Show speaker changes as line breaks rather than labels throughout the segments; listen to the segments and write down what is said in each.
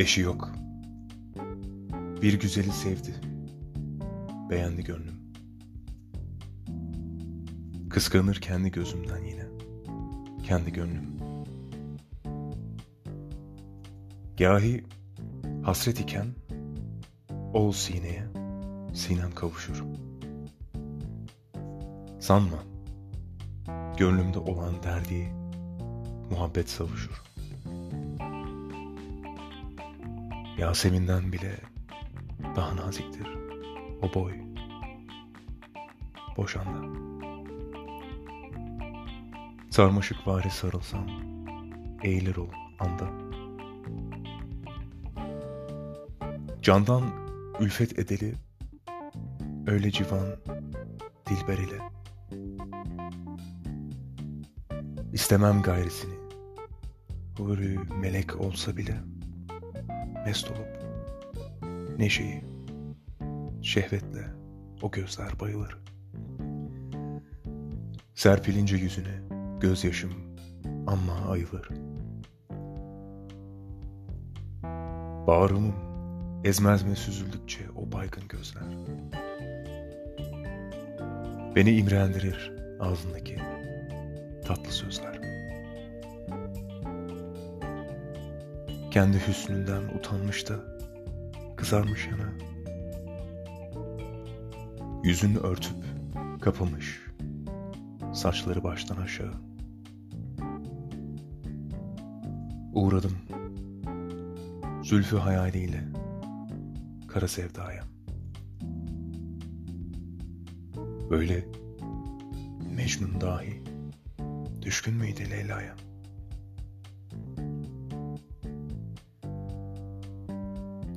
Eşi yok. Bir güzeli sevdi. Beğendi gönlüm. Kıskanır kendi gözümden yine. Kendi gönlüm. Gahi hasret iken ol sineye, sinem kavuşur. Sanma, gönlümde olan derdi muhabbet savuşur. Yasemin'den bile daha naziktir o boy. Boşandı. Sarmaşık vari sarılsam, eğilir ol anda. Candan ülfet edeli, öyle civan dilber ile. İstemem gayresini, huri melek olsa bile, mest olup, neşeyi, şehvetle o gözler bayılır. Serpilince yüzüne gözyaşım amma ayılır. Bağrımım ezmez mi süzüldükçe o baygın gözler. Beni imrendirir ağzındaki tatlı sözler. Kendi hüsnünden utanmış da kızarmış yana. Yüzünü örtüp kapamış, saçları baştan aşağı. Uğradım, zülfü hayaliyle, kara sevdaya. Böyle Mecnun dahi düşkün müydü Leyla'ya?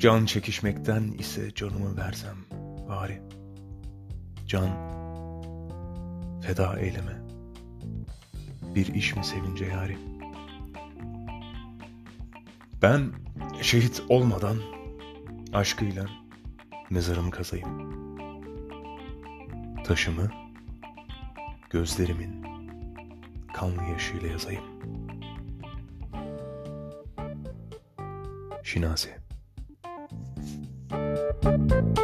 Can çekişmekten ise canımı versem bari. Can feda eyleme. Bir iş mi sevince yari? Ben şehit olmadan aşkıyla mezarımı kazayım. Taşımı gözlerimin kanlı yaşıyla yazayım. Şinasi Thank you.